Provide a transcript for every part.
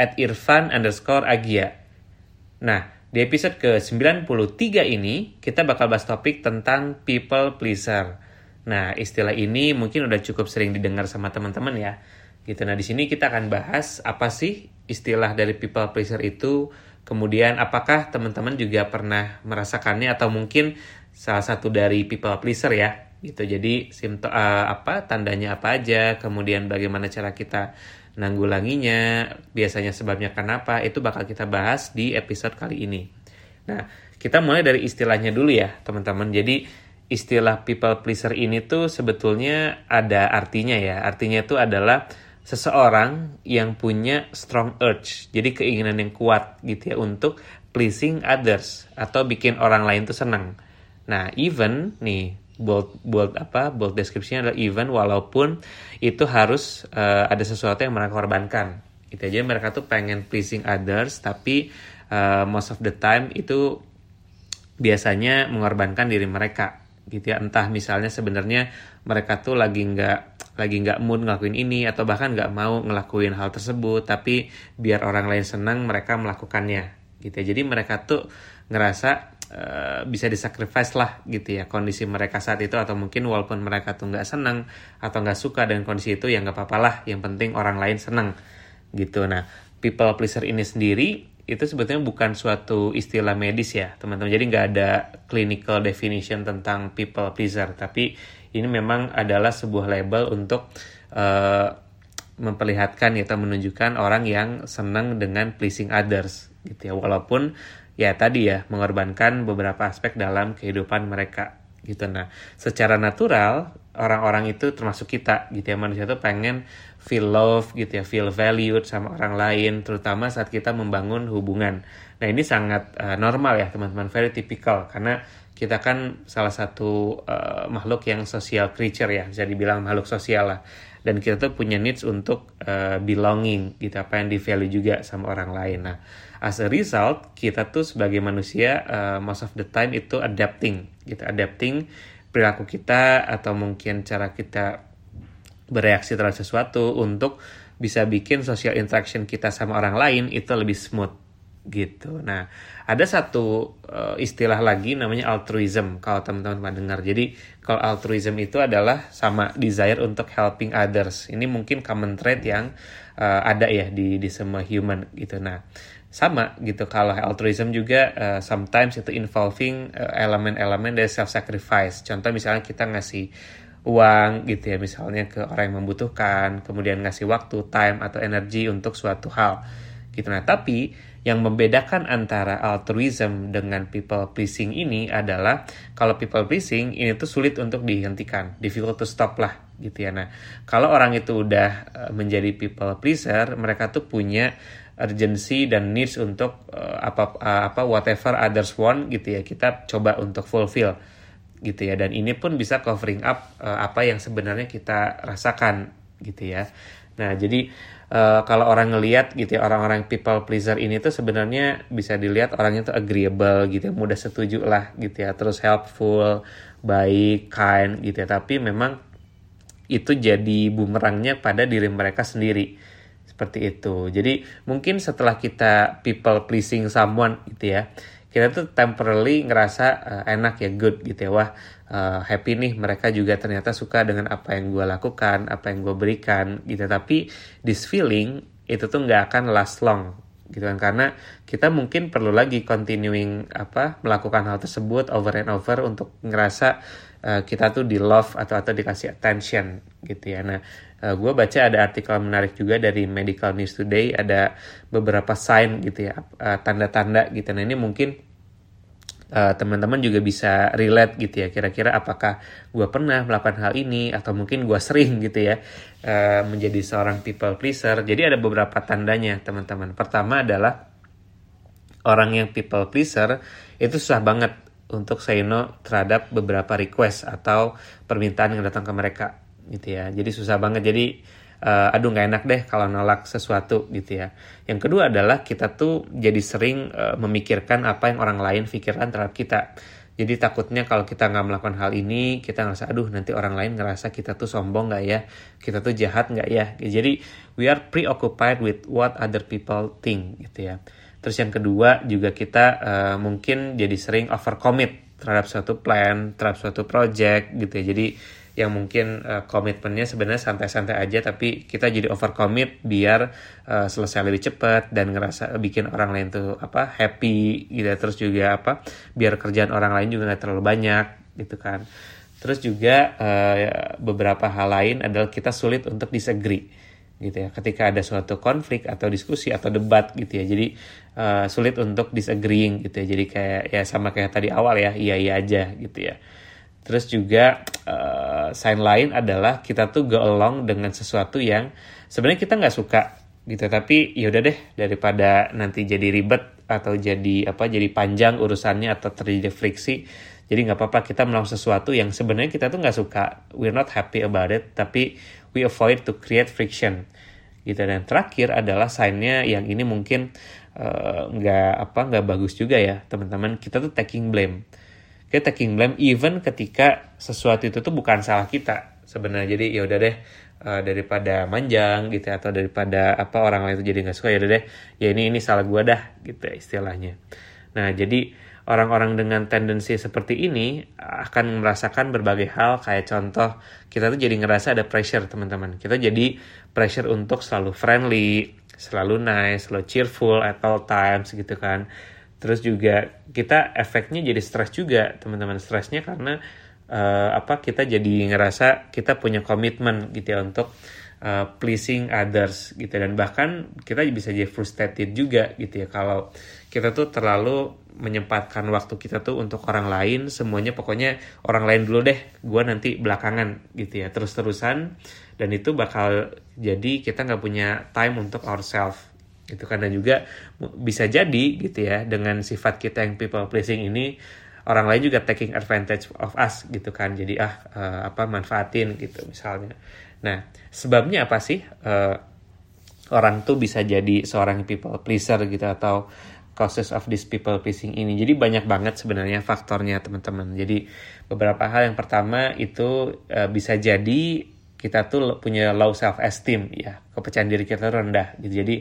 at irfan underscore agia. Nah, di episode ke-93 ini, kita bakal bahas topik tentang people pleaser. Nah, istilah ini mungkin udah cukup sering didengar sama teman-teman ya. Gitu. Nah, di sini kita akan bahas apa sih istilah dari people pleaser itu, kemudian apakah teman-teman juga pernah merasakannya atau mungkin salah satu dari people pleaser ya. Gitu. Jadi, simptom uh, apa tandanya apa aja, kemudian bagaimana cara kita nanggulanginya, biasanya sebabnya kenapa, itu bakal kita bahas di episode kali ini. Nah, kita mulai dari istilahnya dulu ya, teman-teman. Jadi, istilah people pleaser ini tuh sebetulnya ada artinya ya. Artinya itu adalah seseorang yang punya strong urge, jadi keinginan yang kuat gitu ya untuk pleasing others atau bikin orang lain tuh senang. Nah, even nih bold bold apa bold deskripsinya adalah even walaupun itu harus uh, ada sesuatu yang mereka korbankan itu aja mereka tuh pengen pleasing others tapi uh, most of the time itu biasanya mengorbankan diri mereka gitu ya. Entah misalnya sebenarnya mereka tuh lagi nggak lagi nggak mood ngelakuin ini atau bahkan nggak mau ngelakuin hal tersebut tapi biar orang lain senang mereka melakukannya gitu ya. Jadi mereka tuh ngerasa Eh, bisa disacrifice lah gitu ya kondisi mereka saat itu atau mungkin walaupun mereka tuh nggak seneng atau nggak suka dengan kondisi itu ya nggak apa-apa lah yang penting orang lain seneng gitu. Nah people pleaser ini sendiri itu sebetulnya bukan suatu istilah medis ya teman-teman. Jadi nggak ada clinical definition tentang people pleaser tapi ini memang adalah sebuah label untuk uh, memperlihatkan atau menunjukkan orang yang senang dengan pleasing others gitu ya. Walaupun ya tadi ya mengorbankan beberapa aspek dalam kehidupan mereka gitu. Nah secara natural orang-orang itu termasuk kita gitu ya. Manusia tuh pengen feel love gitu ya feel valued sama orang lain terutama saat kita membangun hubungan. Nah ini sangat uh, normal ya teman-teman. Very typical karena kita kan salah satu uh, makhluk yang social creature ya bisa dibilang makhluk sosial lah dan kita tuh punya needs untuk uh, belonging gitu apa yang di value juga sama orang lain. Nah as a result kita tuh sebagai manusia uh, most of the time itu adapting gitu adapting perilaku kita atau mungkin cara kita bereaksi terhadap sesuatu untuk bisa bikin social interaction kita sama orang lain itu lebih smooth gitu. Nah, ada satu uh, istilah lagi namanya altruism kalau teman-teman pernah dengar. Jadi, kalau altruism itu adalah sama desire untuk helping others. Ini mungkin common trait yang uh, ada ya di di semua human gitu. Nah, sama gitu kalau altruism juga uh, sometimes itu involving uh, elemen-elemen dari self sacrifice contoh misalnya kita ngasih uang gitu ya misalnya ke orang yang membutuhkan kemudian ngasih waktu time atau energi untuk suatu hal gitu nah tapi yang membedakan antara altruism dengan people pleasing ini adalah kalau people pleasing ini tuh sulit untuk dihentikan difficult to stop lah gitu ya. Nah kalau orang itu udah uh, menjadi people pleaser mereka tuh punya urgency dan needs untuk uh, apa uh, apa whatever others want gitu ya kita coba untuk fulfill gitu ya. Dan ini pun bisa covering up uh, apa yang sebenarnya kita rasakan gitu ya. Nah jadi uh, kalau orang ngelihat gitu ya orang-orang people pleaser ini tuh sebenarnya bisa dilihat orangnya tuh agreeable gitu ya mudah setuju lah gitu ya terus helpful baik kind gitu ya tapi memang itu jadi bumerangnya pada diri mereka sendiri seperti itu. Jadi mungkin setelah kita people pleasing someone gitu ya, kita tuh temporarily ngerasa uh, enak ya good gitu ya. Wah uh, happy nih mereka juga ternyata suka dengan apa yang gue lakukan apa yang gue berikan gitu. Tapi this feeling itu tuh nggak akan last long gitu kan. Karena kita mungkin perlu lagi continuing apa melakukan hal tersebut over and over untuk ngerasa uh, kita tuh di love atau atau dikasih attention gitu ya. Nah uh, eh, gue baca ada artikel menarik juga dari Medical News Today ada beberapa sign gitu ya tanda tanda-tanda gitu. Nah ini mungkin uh, teman-teman juga bisa relate gitu ya kira-kira apakah gue pernah melakukan hal ini atau mungkin gue sering gitu ya uh, menjadi seorang people pleaser. Jadi ada beberapa tandanya teman-teman. Pertama adalah orang yang people pleaser itu susah banget untuk say no terhadap beberapa request atau permintaan yang datang ke mereka gitu ya jadi susah banget jadi uh, aduh nggak enak deh kalau nolak sesuatu gitu ya. Yang kedua adalah kita tuh jadi sering uh, memikirkan apa yang orang lain pikirkan terhadap kita. Jadi takutnya kalau kita nggak melakukan hal ini, kita ngerasa aduh nanti orang lain ngerasa kita tuh sombong nggak ya, kita tuh jahat nggak ya. Jadi we are preoccupied with what other people think gitu ya. Terus yang kedua juga kita uh, mungkin jadi sering overcommit terhadap suatu plan, terhadap suatu project gitu ya. Jadi yang mungkin uh, komitmennya sebenarnya santai-santai aja tapi kita jadi over commit biar uh, selesai lebih cepat dan ngerasa bikin orang lain tuh apa happy gitu. Terus juga apa biar kerjaan orang lain juga nggak terlalu banyak gitu kan. Terus juga uh, beberapa hal lain adalah kita sulit untuk disagree gitu ya. Ketika ada suatu konflik atau diskusi atau debat gitu ya. Jadi uh, sulit untuk disagreeing gitu ya. Jadi kayak ya sama kayak tadi awal ya iya iya aja gitu ya Terus juga uh, sign lain adalah kita tuh go along dengan sesuatu yang sebenarnya kita nggak suka gitu. Tapi yaudah deh daripada nanti jadi ribet atau jadi apa jadi panjang urusannya atau terjadi friksi jadi nggak apa-apa kita melakukan sesuatu yang sebenarnya kita tuh nggak suka. We're not happy about it tapi we avoid to create friction gitu. Dan terakhir adalah signnya yang ini mungkin eh, nggak uh, apa nggak bagus juga ya teman-teman. Kita tuh taking blame kita taking blame even ketika sesuatu itu tuh bukan salah kita sebenarnya. Jadi ya udah deh uh, daripada manjang gitu ya, atau daripada apa orang lain itu jadi nggak suka ya udah deh ya ini ini salah gua dah gitu ya, istilahnya. Nah jadi orang-orang dengan tendensi seperti ini akan merasakan berbagai hal. Kayak contoh kita tuh jadi ngerasa ada pressure teman-teman. Kita jadi pressure untuk selalu friendly selalu nice selalu cheerful at all times gitu kan terus juga kita efeknya jadi stres juga teman-teman. Stresnya karena uh, apa kita jadi ngerasa kita punya komitmen gitu ya untuk uh, pleasing others gitu. Dan bahkan kita bisa jadi frustrated juga gitu ya. Kalau kita tuh terlalu menyempatkan waktu kita tuh untuk orang lain semuanya pokoknya orang lain dulu deh gue nanti belakangan gitu ya terus-terusan. Dan itu bakal jadi kita nggak punya time untuk ourselves gitu kan. Dan juga bisa jadi gitu ya dengan sifat kita yang people pleasing ini orang lain juga taking advantage of us gitu kan. Jadi ah uh, apa manfaatin gitu misalnya. Nah sebabnya apa sih uh, orang tuh bisa jadi seorang people pleaser gitu atau causes of this people pleasing ini? Jadi banyak banget sebenarnya faktornya teman-teman. Jadi beberapa hal. Yang pertama itu uh, bisa jadi kita tuh punya low self esteem ya. Kepercayaan diri kita rendah gitu. Jadi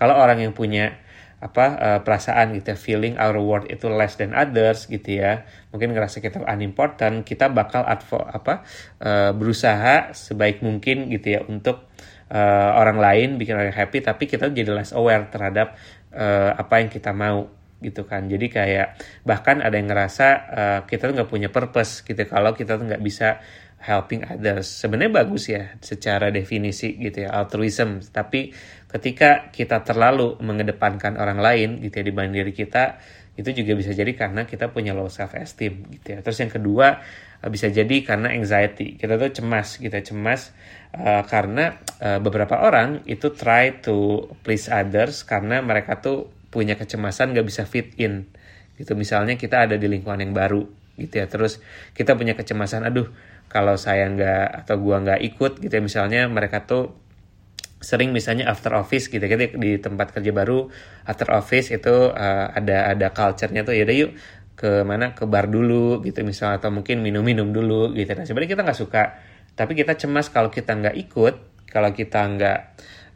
kalau orang yang punya apa uh, perasaan gitu feeling our worth itu less than others gitu ya mungkin ngerasa kita unimportant kita bakal advo apa uh, berusaha sebaik mungkin gitu ya untuk uh, orang lain bikin orang happy tapi kita jadi less aware terhadap uh, apa yang kita mau gitu kan. Jadi kayak bahkan ada yang ngerasa uh, kita tuh nggak punya purpose gitu kalau kita tuh nggak bisa helping others. Sebenarnya bagus ya secara definisi gitu ya altruism. Tapi ketika kita terlalu mengedepankan orang lain gitu ya dibanding diri kita itu juga bisa jadi karena kita punya low self esteem gitu ya. Terus yang kedua bisa jadi karena anxiety. Kita tuh cemas gitu ya cemas uh, karena uh, beberapa orang itu try to please others karena mereka tuh punya kecemasan gak bisa fit in. Gitu misalnya kita ada di lingkungan yang baru gitu ya. Terus kita punya kecemasan aduh kalau saya nggak atau gua nggak ikut gitu ya misalnya mereka tuh sering misalnya after office gitu gitu di tempat kerja baru after office itu uh, ada ada culture-nya tuh ya udah yuk ke mana? Ke bar dulu gitu misalnya atau mungkin minum-minum dulu gitu. Nah sebenarnya kita nggak suka tapi kita cemas kalau kita nggak ikut kalau kita nggak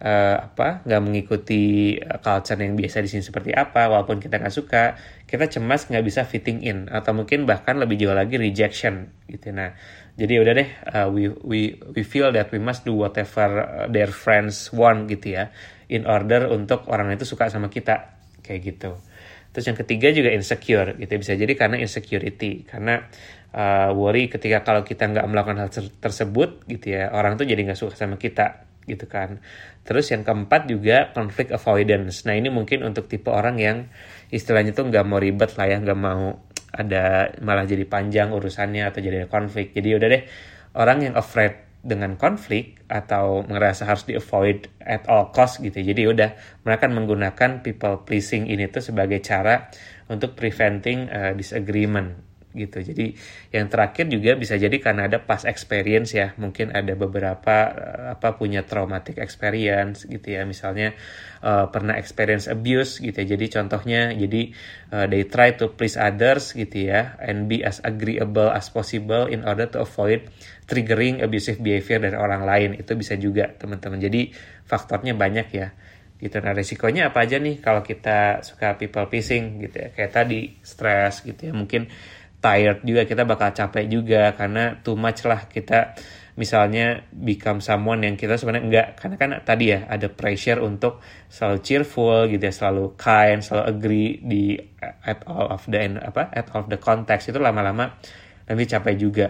uh, apa nggak mengikuti culture yang biasa di sini seperti apa walaupun kita nggak suka kita cemas nggak bisa fitting in atau mungkin bahkan lebih jauh lagi rejection gitu. Nah jadi udah deh uh, we we we feel that we must do whatever uh, their friends want gitu ya in order untuk orang itu suka sama kita kayak gitu. Terus yang ketiga juga insecure gitu bisa jadi karena insecurity karena uh, worry ketika kalau kita nggak melakukan hal tersebut gitu ya orang tuh jadi nggak suka sama kita gitu kan. Terus yang keempat juga conflict avoidance. Nah ini mungkin untuk tipe orang yang istilahnya tuh nggak mau ribet lah ya nggak mau ada malah jadi panjang urusannya atau jadi ada konflik. Jadi udah deh orang yang afraid dengan konflik atau merasa harus di avoid at all cost gitu jadi udah mereka akan menggunakan people pleasing ini tuh sebagai cara untuk preventing uh, disagreement gitu. Jadi yang terakhir juga bisa jadi karena ada past experience ya. Mungkin ada beberapa uh, apa punya traumatic experience gitu ya. Misalnya uh, pernah experience abuse gitu ya. Jadi contohnya jadi uh, they try to please others gitu ya and be as agreeable as possible in order to avoid triggering abusive behavior dari orang lain. Itu bisa juga teman-teman. Jadi faktornya banyak ya gitu nah resikonya apa aja nih kalau kita suka people pleasing gitu ya kayak tadi stress gitu ya mungkin tired juga kita bakal capek juga karena too much lah kita misalnya become someone yang kita sebenarnya enggak. Karena kan tadi ya ada pressure untuk selalu cheerful gitu ya selalu kind selalu agree di at all of the apa at all of the context. Itu lama-lama nanti capek juga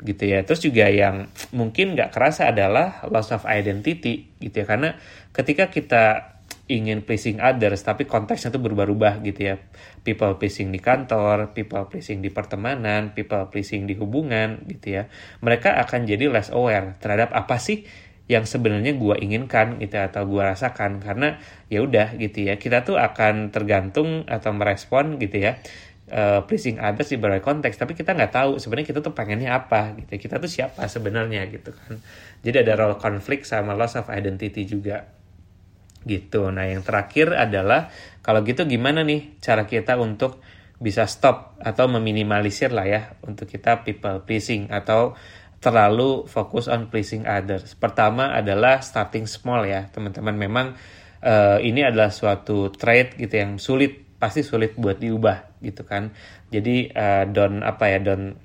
gitu ya. Terus juga yang mungkin nggak kerasa adalah loss of identity gitu ya. Karena ketika kita ingin pleasing others tapi konteksnya tuh berubah-ubah gitu ya. People pleasing di kantor people pleasing di pertemanan people pleasing di hubungan gitu ya. Mereka akan jadi less aware terhadap apa sih yang sebenarnya gue inginkan gitu ya, atau gue rasakan. Karena ya udah gitu ya kita tuh akan tergantung atau merespon gitu ya uh, pleasing others di berbagai konteks. Tapi kita nggak tahu sebenarnya kita tuh pengennya apa gitu. Kita tuh siapa sebenarnya gitu kan. Jadi ada role konflik sama loss of identity juga gitu. Nah, yang terakhir adalah kalau gitu gimana nih cara kita untuk bisa stop atau meminimalisir lah ya untuk kita people pleasing atau terlalu fokus on pleasing others. Pertama adalah starting small ya, teman-teman. Memang uh, ini adalah suatu trait gitu yang sulit, pasti sulit buat diubah gitu kan. Jadi uh, don't apa ya, don't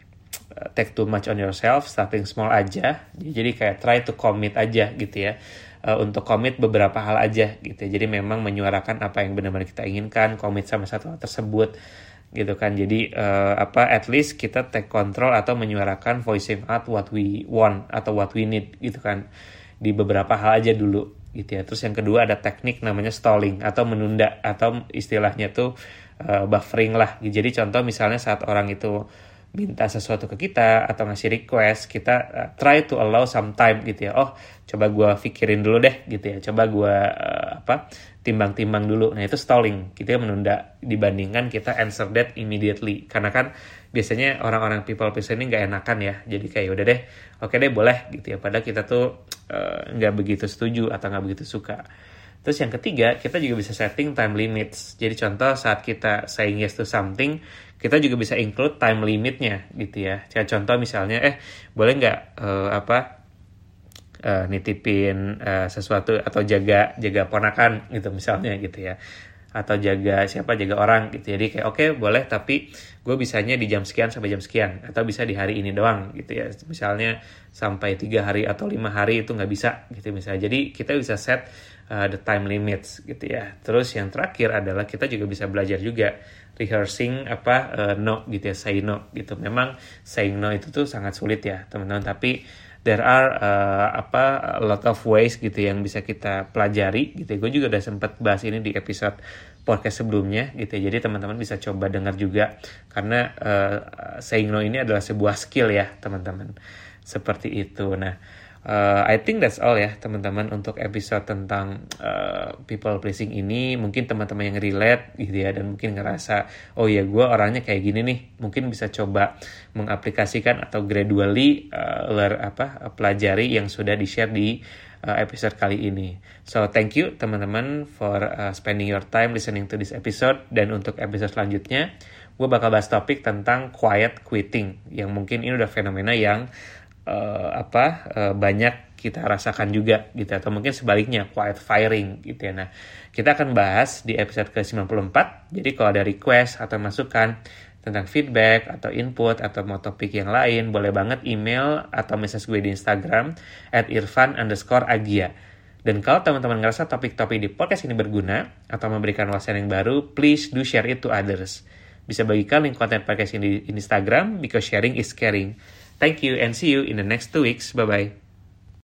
eh, take too much on yourself, starting small aja. Jadi kayak try to commit aja gitu ya uh, untuk komit beberapa hal aja gitu. Jadi memang menyuarakan apa yang benar-benar kita inginkan, komit sama satu hal tersebut gitu kan. Jadi uh, apa at least kita take control atau menyuarakan voicing out what we want atau what we need gitu kan. Di beberapa hal aja dulu gitu ya. Terus yang kedua ada teknik namanya stalling atau menunda atau istilahnya tuh uh, buffering lah. Jadi contoh misalnya saat orang itu minta sesuatu ke kita atau ngasih request kita uh, try to allow some time gitu ya. Oh coba gue pikirin dulu deh gitu ya. Coba gue uh, apa timbang-timbang dulu. Nah itu stalling gitu menunda dibandingkan kita answer that immediately. Karena kan biasanya orang-orang people pleaser ini nggak enakan ya. Jadi kayak udah deh oke deh boleh gitu ya. Padahal kita tuh uh, nggak uh, begitu setuju atau nggak begitu suka. Terus yang ketiga, kita juga bisa setting time limits. Jadi contoh saat kita saying yes to something, kita juga bisa include time limitnya gitu ya. Kayak contoh misalnya, eh boleh nggak uh, apa uh, nitipin uh, sesuatu atau jaga jaga ponakan gitu misalnya gitu ya. Atau jaga siapa jaga orang gitu. Jadi kayak oke okay, boleh tapi gue bisanya di jam sekian sampai jam sekian. Atau bisa di hari ini doang gitu ya. Misalnya sampai tiga hari atau lima hari itu nggak bisa gitu misalnya. Jadi kita bisa set uh, the time limits gitu ya. Terus yang terakhir adalah kita juga bisa belajar juga rehearsing apa uh, no gitu ya, say no gitu. Memang saying no itu tuh sangat sulit ya, teman-teman, tapi there are uh, apa a lot of ways gitu yang bisa kita pelajari gitu. Gue juga udah sempat bahas ini di episode podcast sebelumnya gitu. Jadi teman-teman bisa coba dengar juga karena uh, saying no ini adalah sebuah skill ya, teman-teman. Seperti itu. Nah, uh, I think that's all ya teman-teman untuk episode tentang uh, people pleasing ini. Mungkin teman-teman yang relate gitu ya dan mungkin ngerasa oh ya gue orangnya kayak gini nih. Mungkin bisa coba mengaplikasikan atau gradually uh, learn apa pelajari yang sudah di share di episode kali ini. So thank you teman-teman for uh, spending your time listening to this episode. Dan untuk episode selanjutnya gue bakal bahas topik tentang quiet quitting yang mungkin ini udah fenomena yang uh, apa uh, banyak kita rasakan juga gitu atau mungkin sebaliknya quiet firing gitu ya. Nah, kita akan bahas di episode ke-94. Jadi kalau ada request atau masukan tentang feedback atau input atau mau topik yang lain, boleh banget email atau message gue di Instagram at irfan underscore agia. Dan kalau teman-teman ngerasa topik-topik di podcast ini berguna atau memberikan wawasan yang baru, please do share it to others. Bisa bagikan link konten podcast ini di Instagram because sharing is caring. Thank you and see you in the next two weeks. Bye bye.